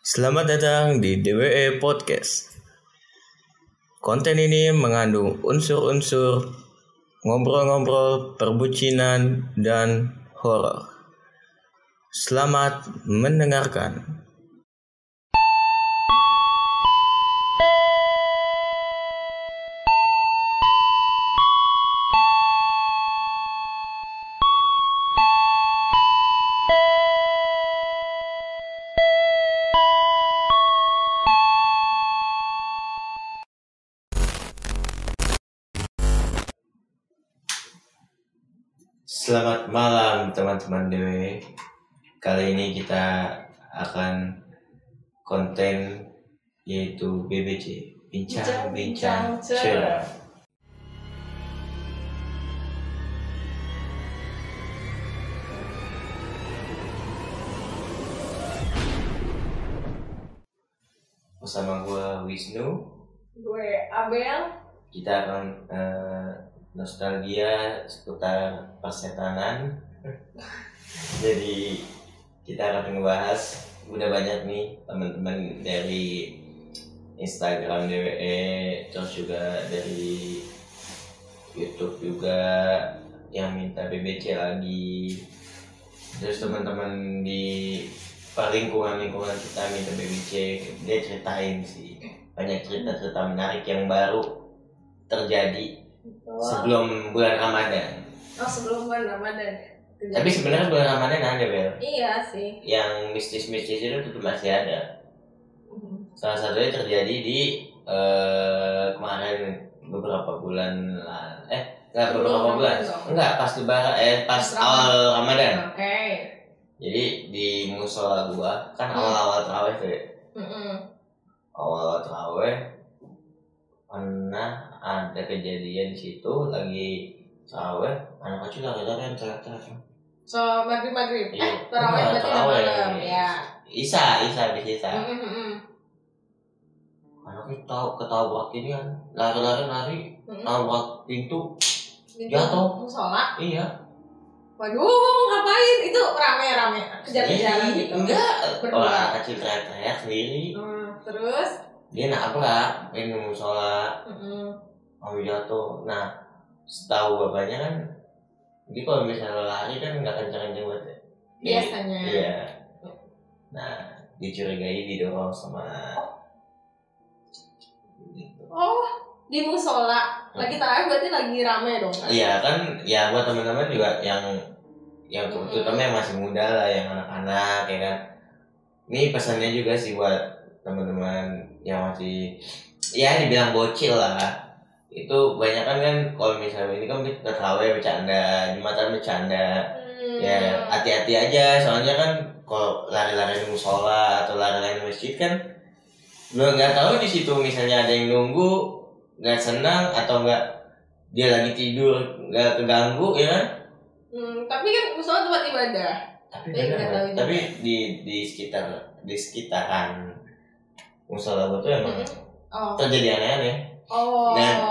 Selamat datang di DWE Podcast. Konten ini mengandung unsur-unsur ngobrol-ngobrol, perbucinan, dan horor. Selamat mendengarkan. Selamat malam teman-teman DW. Kali ini kita akan konten yaitu BBC Bincang-bincang cerah. Bersama gua Wisnu, Gue Abel. kita akan eh, nostalgia seputar persetanan. Jadi kita akan ngebahas. Udah banyak nih teman-teman dari Instagram DWE terus juga dari YouTube juga yang minta BBC lagi. Terus teman-teman di lingkungan-lingkungan kita minta BBC dia ceritain sih. Banyak cerita-cerita menarik yang baru terjadi sebelum bulan Ramadan. Oh sebelum bulan Ramadan. ya? Tapi sebenarnya bulan Ramadan ada Bel. Iya sih. Yang mistis-mistis itu tetap masih ada. Mhm. Salah satunya terjadi di eh, kemarin beberapa bulan lah. Eh, enggak beberapa bulan. Enggak, pas lebaran eh pas Ramadan. awal Ramadan. Oke. Jadi di musola gua kan awal-awal terawih tuh ya. Mhm. Awal terawih pernah ada kejadian di situ lagi terawih anak kecil lari-larian teriak-teriak So maghrib maghrib. Iya. Eh terawih berarti udah malam ya. Isa, Isa habis Isa. Mhm, mhm, Anaknya tahu ketabrak ini kan, lari-lari lari, tabrak pintu. Pintu Jatuh. Musola. Iya. Waduh ngapain? Itu rame-rame kejar-kejaran gitu. Enggak, orang anak kecil teriak-teriak sendiri. Hmm, terus. Dia nabrak, ini musola, Mhm. Mau jatuh. Nah, setahu bapaknya kan, dia kalau misalnya lari kan nggak kencang-kencang banget. ya. Biasanya. Iya. Nah, dicurigai didorong sama gitu. Oh di musola lagi tarawih berarti lagi rame dong kan? Iya kan, ya buat teman-teman juga yang yang Mm-mm. terutama yang masih muda lah, yang anak-anak ya kan. Ini pesannya juga sih buat teman-teman yang masih ya dibilang bocil lah. Itu banyak kan kan kalau misalnya ini kan kita terawih bercanda, jumatan bercanda. Hmm. Ya hati-hati aja, soalnya kan kalau lari-lari di musola atau lari-lari di masjid kan lo nggak tahu di situ misalnya ada yang nunggu nggak senang atau nggak dia lagi tidur nggak keganggu ya kan Hmm, tapi kan musola tempat ibadah. tapi benar tahu tapi di di sekitar di sekitaran musola tuh emang Oh. terjadi aneh-aneh Oh. Dan-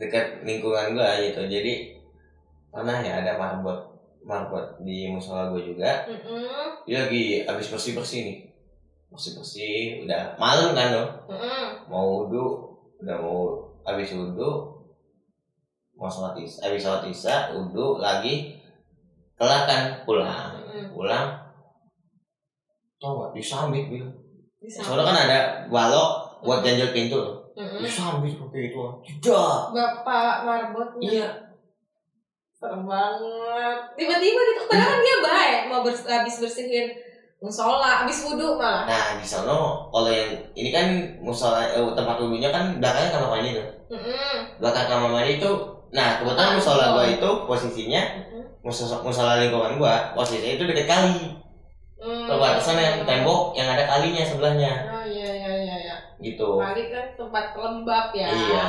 dekat lingkungan gua gitu jadi pernah ya ada marbot marbot di musola gua juga Mm-mm. dia lagi habis bersih bersih nih bersih bersih udah malam kan lo Mm-mm. mau wudhu udah mau habis wudhu mau sholat isya habis sholat isya wudhu lagi kelar kan pulang Mm-mm. pulang tau gak disambit bil Bisa. soalnya kan ada balok buat ganjel pintu tuh Mm-mm. disambit pakai itu tidak Bapak marbotnya iya serem banget. Tiba-tiba gitu padahal kan dia baik mau bers- habis bersihin musola, habis wudhu malah. nah di sana kalau yang ini kan musola eh, tempat wudhunya kan belakangnya kamar mandi tuh Mm-mm. belakang kamar mandi itu nah kebetulan Ah, musola gua itu posisinya Mm-mm. musola, musola lingkungan gua posisinya itu dekat kali Hmm. perbatasan yang tembok yang ada kalinya sebelahnya Oh iya iya iya iya. Gitu. Kali kan tempat lembab ya. iya.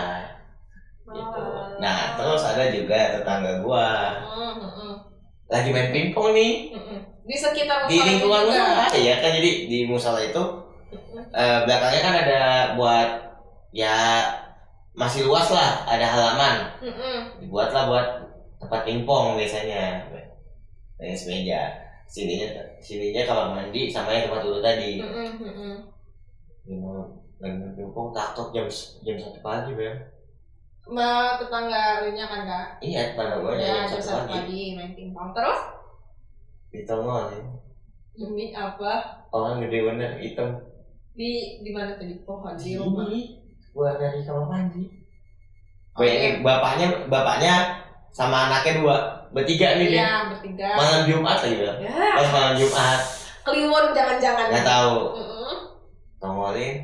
Gitu. Ah. nah terus ada juga tetangga gua. Mm, lagi main pingpong nih. Di sekitar di lingkungan juga. musola ya kan jadi di musola itu eh, belakangnya kan ada buat ya masih luas lah ada halaman. Dibuatlah buat tempat pingpong biasanya. Tenis meja sininya sininya kamar mandi sama yang tempat dulu tadi main pingpong takut jam jam satu pagi bel Mbak tetangga lu nya kan kak? iya pada gue Ya, jam satu pagi. pagi main pingpong. Terus? Tongol nih demi apa? orang gede bener hitam. Di di mana tuh di pohon di rumah? Buat dari kamar mandi. Oh, bayangin bapaknya bapaknya sama anaknya dua bertiga nih dia Iya bertiga. malam Jumat lagi bel Ya, pas malam Jumat. Kliwon jangan-jangan. nggak tahu. Mm-mm, tongolin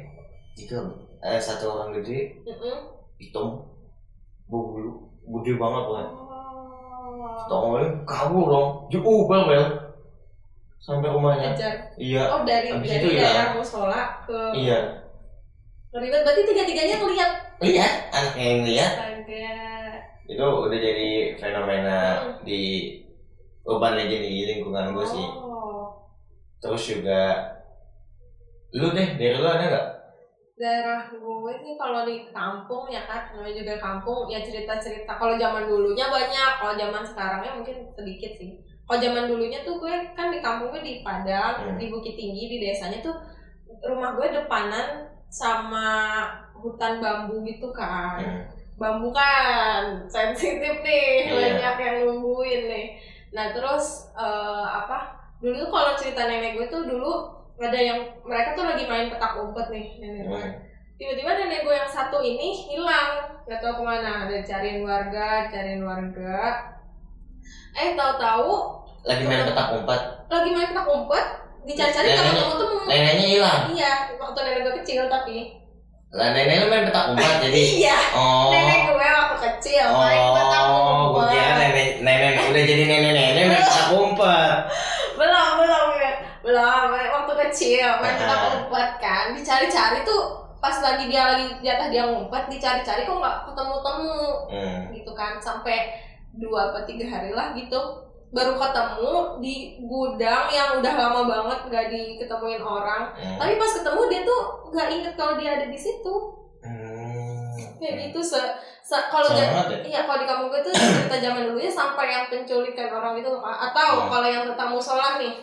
tiga eh, satu orang gede mm-mm. hitam bulu gede banget kan Oh. tongolin kabur dong diubah bel sampai rumahnya Ajar. iya Oh dari Habis dari itu hilang. daerah musola ke iya Ribet berarti tiga-tiganya ngeliat lihat anaknya yang lihat Astaga. itu udah jadi fenomena Hmm. di urban legend di lingkungan gue sih Oh. terus juga lu deh dari lu ada nggak daerah gue sih kalau di kampung ya kan namanya juga kampung ya cerita-cerita kalau zaman dulunya banyak kalau zaman sekarangnya mungkin sedikit sih kalau zaman dulunya tuh gue kan di kampung gue di Padang Hmm. di Bukit Tinggi di desanya tuh rumah gue depanan sama hutan bambu gitu kan Hmm. bambu kan sensitif nih Iya. banyak yang nungguin nih nah terus eh, apa dulu tuh kalau cerita nenek gue tuh dulu ada yang mereka tuh lagi main petak umpet nih nenek gue Hmm. tiba-tiba nenek gue yang satu ini hilang. Nggak tahu ke mana. Ada cariin warga cariin warga. Eh tahu-tahu lagi main petak umpet. lagi main petak umpet dicari-cari kalau ketemu temu neneknya hilang. Iya waktu nenek gue kecil tapi. Lah nenek lu main petak umpet jadi iya. Oh. Nenek gue waktu kecil main petak oh gue umpet. kira nenek nenek udah jadi nenek nenek main petak umpet. Belum belum belum kecil main Ah. petak umpet kan dicari-cari tuh pas lagi dia lagi di atas dia ngumpet dicari-cari kok nggak ketemu-temu hmm. gitu kan sampai dua atau tiga hari lah gitu baru ketemu di gudang yang udah lama banget gak diketemuin orang Hmm. tapi pas ketemu dia tuh nggak inget kalau dia ada di situ Hmm. kayak gitu se, se- kalau ya? iya kalau di kampung gue tuh cerita zaman dulunya sampai yang penculikan orang Kak. atau Hmm. kalau yang tentang musola nih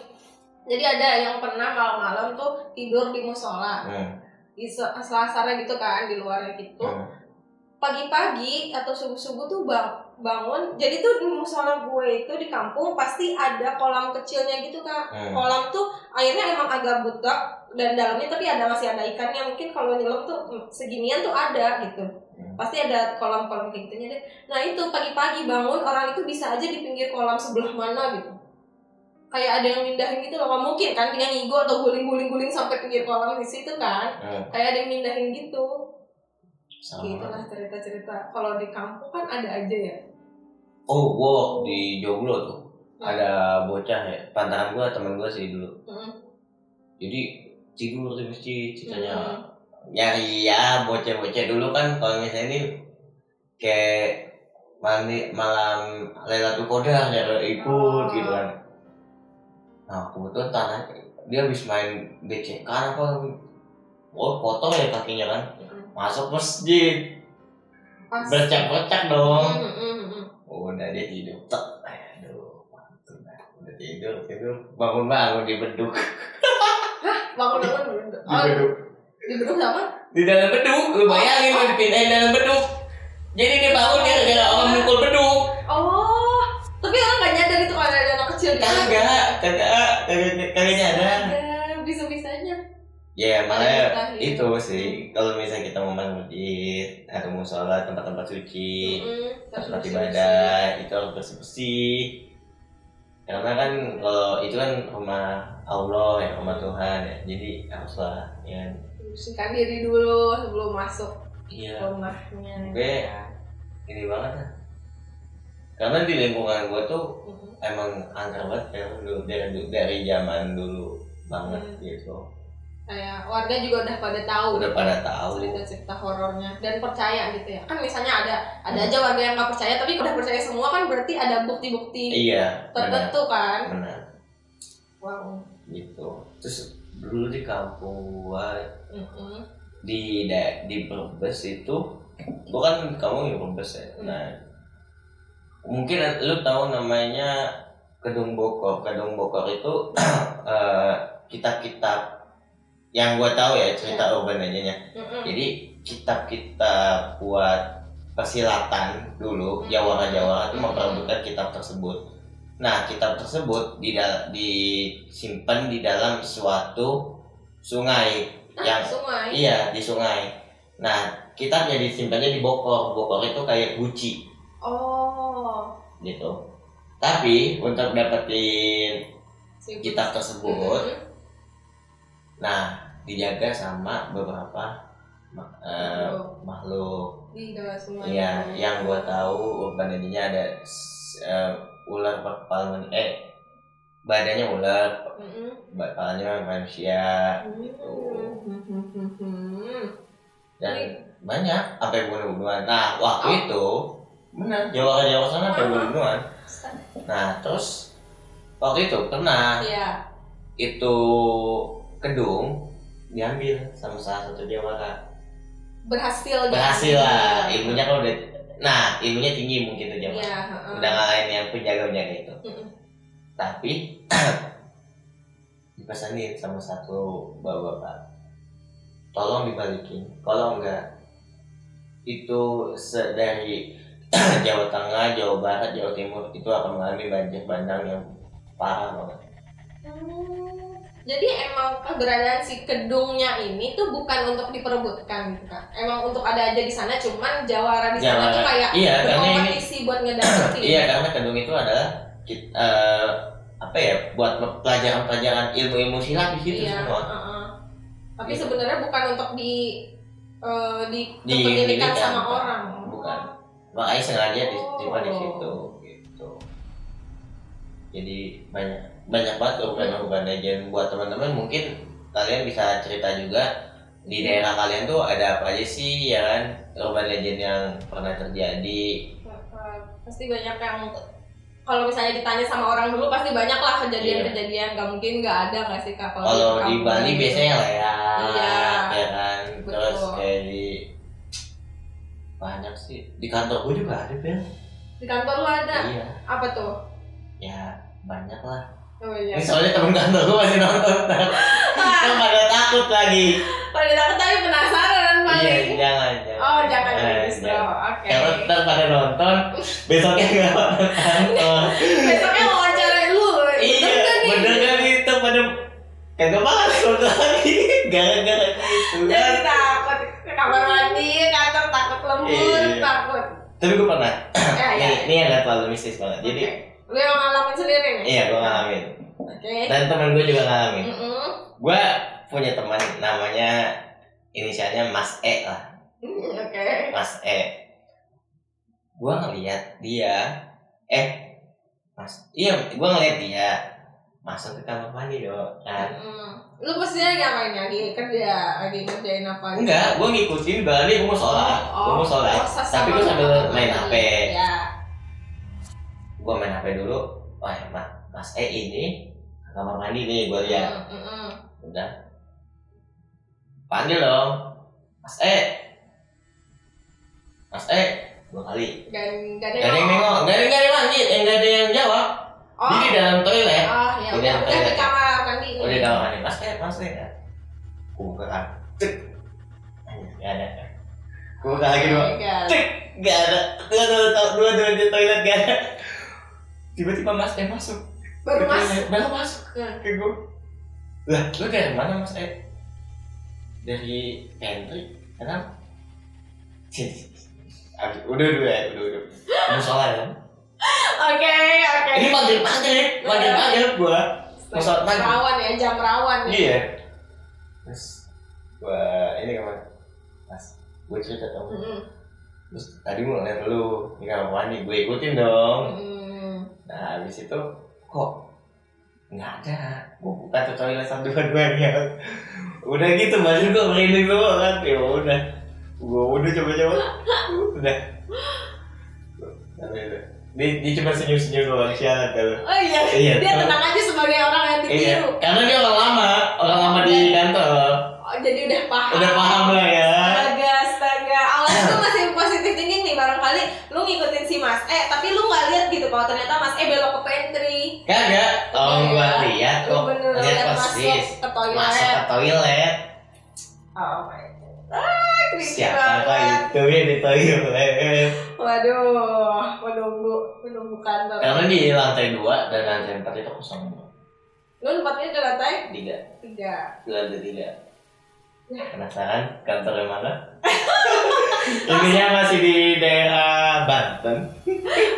jadi ada yang pernah malam-malam tuh tidur di musola Hmm. di se- selasarnya gitu kan di luarnya gitu Hmm. pagi-pagi atau subuh-subuh tuh bang bangun jadi tuh di musola gue itu di kampung pasti ada kolam kecilnya gitu kak Hmm. kolam tuh airnya emang agak butek dan dalamnya tapi ada masih ada ikannya mungkin kalau nyelam tuh mm, seginian tuh ada gitu Hmm. pasti ada kolam-kolam kayak gitunya deh nah itu pagi-pagi bangun orang itu bisa aja di pinggir kolam sebelah mana gitu kayak ada yang mindahin gitu loh nggak mungkin kan dia ngigo atau guling-guling-guling sampai pinggir kolam di situ kan Hmm. kayak ada yang mindahin gitu Sama. gitu lah cerita-cerita kalau di kampung kan ada aja ya Oh, gua di Joglo tuh ada bocah ya, pantaran gua temen gua sih dulu. Mm. Jadi tidur di masjid, ceritanya Mm. nyari ya bocah-bocah dulu kan kalau misalnya ini kayak mandi malam Lailatul Qadar ya ikut Oh. gitu kan. Nah, kebetulan tanah dia habis main BCK apa Oh, kotor ya kakinya kan. Masuk masjid, bercak-bercak dong. Udah dia tidur tek. Aduh mantul dah. udah tidur tidur bangun bangun di beduk bangun bangun di oh beduk di beduk sama? Di dalam beduk lu bayangin lu dipindahin dalam beduk. Jadi dia bangun gara-gara orang mukul beduk. Oh tapi orang gak nyadar itu kalau ada anak kecil. Gitu kagak kagak kagak nyadar ada? Bisa bisanya ya makanya Ada itu sih. Kalau misalnya kita mau masjid atau musola tempat-tempat suci tempat ibadah itu harus bersih bersih karena kan kalau itu kan rumah Allah ya rumah Tuhan ya. Jadi haruslah ya bersihkan diri dulu sebelum masuk iya. rumahnya Gue ini banget lah karena di lingkungan gue tuh Mm. emang angker banget ya dari dari zaman dulu banget Hmm. gitu kayak warga juga udah pada tahu udah gitu. pada tahu cerita-cerita horornya dan percaya gitu ya kan misalnya ada ada Hmm. aja warga yang nggak percaya tapi udah percaya semua kan berarti ada bukti-bukti iya benar tertentu kan benar wow gitu terus dulu di kampung gua Mm-mm. di da- di Brebes itu gua kan kamu di Brebes ya nah mungkin lu tahu namanya Kedung Bokor. Kedung Bokor itu eh, kitab-kitab yang gua tahu ya cerita urban aja. Jadi kitab-kitab buat persilatan dulu Jawara-Jawara itu memperebutkan kitab tersebut. Nah, kitab tersebut di disimpan di dalam suatu sungai yang sungai iya di sungai. Nah, kitabnya disimpannya di Bokor. Bokor itu kayak guci oh gitu. Tapi untuk dapetin kitab tersebut, Mm-mm. nah dijaga sama beberapa eh, Oh, makhluk. sungai Iya, yang gua tahu urban legendnya ada eh, ular berkepala eh badannya ular, kepalanya manusia Mm-mm. dan Ini- banyak sampai bunuh-bunuhan. Nah, waktu itu benar Jawa Jawa sana Ah. bunuh-bunuhan. Nah, terus waktu itu pernah Iya. itu kedung diambil sama salah satu jawara. berhasil Berhasil lah, ilmunya kalau udah nah ilmunya tinggi mungkin tuh jawara. Iya, heeh. Udah ngalahin yang penjaga-penjaga itu. Mm-mm. Tapi dipesanin sama satu bapak-bapak. Tolong dibalikin. Kalau enggak itu dari Jawa Tengah, Jawa Barat, Jawa Timur itu akan mengalami banjir bandang yang parah banget. Hmm, Jadi emang keberadaan si kedungnya ini tuh bukan untuk diperebutkan gitu kan. Emang untuk ada aja di sana cuman jawara di sana tuh kayak Iya, karena ini berkompetisi buat ngedapetin. iya karena kedung itu adalah kit- eh, apa ya buat pelajaran-pelajaran ilmu-ilmu silat di situ Iya, semua. heeh. Tapi Gitu. sebenarnya bukan untuk di eh, di Di- sama bukan. orang. Bukan. Makanya sengaja di, di, di Oh. situ gitu. Jadi banyak banyak banget urban-urban legend buat teman-teman. Mungkin kalian bisa cerita juga di daerah kalian tuh ada apa aja sih ya kan? Urban legend yang pernah terjadi. Pasti banyak yang kalau misalnya ditanya sama orang dulu pasti banyak lah kejadian-kejadian. Nggak mungkin nggak ada nggak sih kak? Kalau di Bali biasanya layak Iya. ya kan banyak sih. Di kantor gue juga ada Bel. Di kantor lu ada? Iya. Apa tuh? Ya banyak lah. Oh iya. Ini soalnya temen kantor gue masih nonton. Kan pada takut lagi. Pada takut tapi penasaran iya paling jangan jangan. Oh jangan Eh, justru jangan. oke. Karena ntar pada nonton besoknya pada kantor besoknya wawancara lu. Iya kan bener kan itu pada kagak masuk lagi. Gara-gara gitu jadi takut. Ke kamar mandi tapi gue pernah. Ya ya ini, ini agak terlalu mistis banget. Jadi Oke. lu yang ngalamin sendiri nih? Iya gue ngalamin. Oke. Dan teman gue juga ngalamin. Mm-mm. gue punya teman namanya inisialnya Mas E lah. Hmm, oke. Mas E. Gue ngeliat dia. Eh Mas iya gue ngeliat dia masuk ke kamar mandi dong kan? Mm. lu posisinya lagi ngapain lagi kerja? Lagi ngerjain apa gitu? enggak gue ngikutin berarti gue mau sholat. Gue mau sholat. oh, tapi gue sambil main. HP ya gue main HP dulu. Wah mas, mas E ini ke kamar mandi nih gue lihat. Mm, udah. Panggil dong. Mas E. Mas E dua kali. Gak, ada yang nengok. gak ada yang lanjut eh, gak ada yang jawab Oh, dia di dalam toilet. Oh ya Di udah, dalam udah di toilet. kamar mandi. Nih. udah di kamar mandi. Mas E mas E kan gue buka kan. Cek. Gak ada. Buka lagi dua Oh cek. Gak ada. Dua dua dua dua, di toilet gak ada. Tiba-tiba mas E masuk. Baru Ke mas. toilet. baru masuk. Hmm. ke gue lah lu dari mana mas E dari pantry kenapa? Udah udah ya udah udah. Mau sholat kan Oke, oke. ini maghrib maghrib maghrib gua. Mau sholat maghrib. Rawan ya, jam rawan ya. iya. Terus gua ini kapan mas gue cerita dong. Mm-mm. terus tadi gua ngeliat lu di kamar mandi gue ikutin dong. Mm. nah habis itu kok nggak ada? Gue buka tuh toilet satu dua duanya udah gitu masih gue merinding semua kan ya udah. Gue udah coba coba udah Tapi udah. Dia, dia cuma senyum senyum doang sialan kalau Oh iya, Iya, dia tuh. tenang aja sebagai orang yang iya ditiru. karena dia orang lama orang lama di kantor Oh, jadi udah paham. udah paham lah ya Astaga, astaga. Awas itu masih positif thinking nih barangkali lu ngikutin si Mas E tapi lu nggak lihat gitu kalau ternyata Mas E belok ke pantry Kagak, oh Iya. gua lihat kok. Lihat lihat masuk ke toilet Masuk ke toilet. oh my god ah Siapa itu ya di toilet? waduh menunggu menunggu kantor Karena di lantai dua dan lantai empat itu kosong. lu tempatnya di lantai Tiga, tiga di lantai tiga. Ya. Penasaran kantornya mana? Ininya masih di daerah Banten.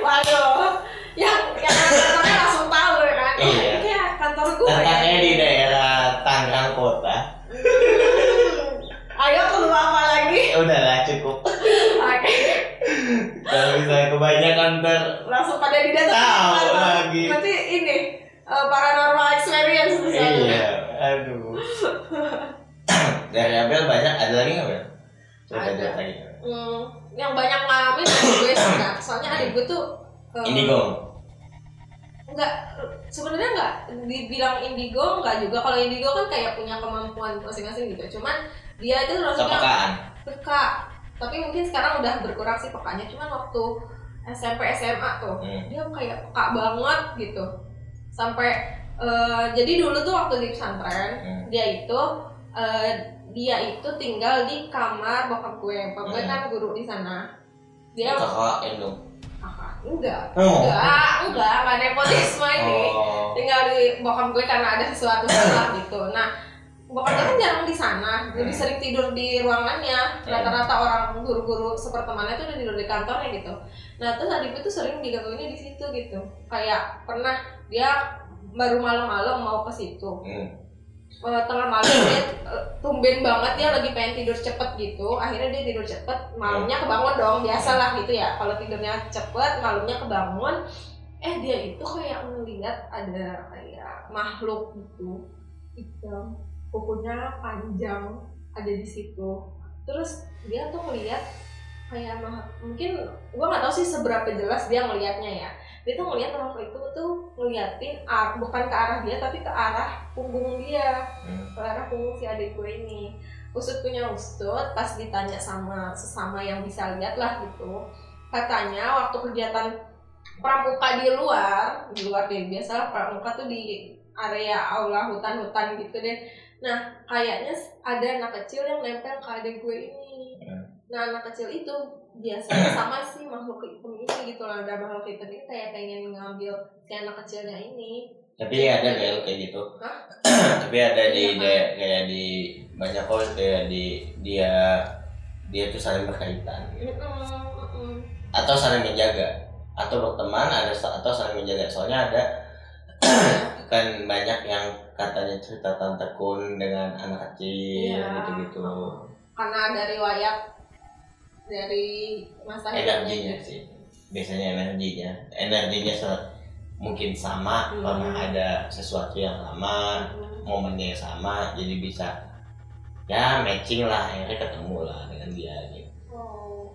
waduh yang yang kantornya langsung tahu ya kan oh, Iya. ini kayak kantor gue Letaknya di daerah Tangerang Kota. ayo keluar apa lagi Ya udahlah cukup. oke Kalau misalnya kebanyakan ter langsung pada di data Tahu lagi. nanti ini eh, paranormal experience tuh. Iya, aduh. Dari Abel banyak, ada lagi nggak Bel? Coba Ada. lagi. Hmm, yang banyak ngalamin gue sih Kak. soalnya adik gue tuh eh, Indigo. enggak sebenarnya enggak dibilang indigo enggak juga kalau indigo kan kayak punya kemampuan masing-masing gitu cuman dia itu Kepekaan. Peka tapi mungkin sekarang udah berkurang sih pekanya. Cuman waktu SMP SMA tuh Hmm. dia kayak peka banget gitu. Sampai eh, jadi dulu tuh waktu di pesantren Hmm. dia itu eh, dia itu tinggal di kamar bokap gue. Bokap gue Hmm. kan guru di sana. Dia Kakak kakak. Enggak. Oh. enggak enggak. Enggak nepotisme ini. Oh. tinggal di bokap gue karena ada sesuatu salah gitu. Nah gue kan jarang di sana lebih Hmm. sering tidur di ruangannya. Rata-rata orang guru-guru sepertemannya tuh udah tidur di kantornya gitu. Nah terus adik gue tuh sering digangguinnya di situ gitu. Kayak pernah dia baru malam-malam mau ke situ. Hmm. Eh, tengah malam dia eh, tumben banget dia lagi pengen tidur cepet gitu. Akhirnya dia tidur cepet malamnya kebangun dong biasalah gitu ya. Kalau tidurnya cepet malamnya kebangun. Eh dia itu kayak ngeliat ada kayak makhluk gitu hitam kukunya panjang ada di situ. Terus dia tuh ngeliat kayak mah- mungkin gua nggak tahu sih seberapa jelas dia ngelihatnya ya. Dia tuh ngeliat makhluk itu tuh ngeliatin ar- bukan ke arah dia tapi ke arah punggung dia. Hmm. ke arah punggung si adik gue ini. Usut punya usut pas ditanya sama sesama yang bisa lihat lah gitu katanya waktu kegiatan pramuka di luar di luar deh biasa pramuka tuh di area aula hutan-hutan gitu deh nah kayaknya ada anak kecil yang nempel ke adik gue ini Hmm. nah anak kecil itu biasanya sama si makhluk hitam ini gitu lah ada makhluk hitam ini kayak pengen ngambil si anak kecilnya ini Tapi ada Bel kayak gitu. Hah? Tapi ada di Iya, daerah kayak di banyak kok kayak di dia dia tuh saling berkaitan gitu. Atau saling menjaga atau berteman ada atau saling menjaga soalnya ada kan banyak yang katanya cerita tante kun dengan anak kecil Iya. gitu-gitu karena ada riwayat dari masa energinya sih biasanya energinya energinya mungkin sama Hmm. karena ada sesuatu yang sama Hmm. momennya yang sama jadi bisa ya matching lah akhirnya ketemu lah dengan dia gitu Oh,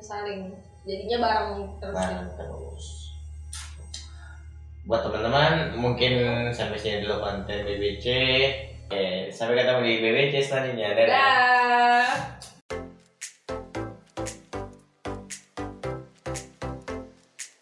saling jadinya bareng terus ya. bareng terus buat teman-teman mungkin sampai sini dulu konten BBC Oke, sampai ketemu di BBC selanjutnya. Dadah. Dah.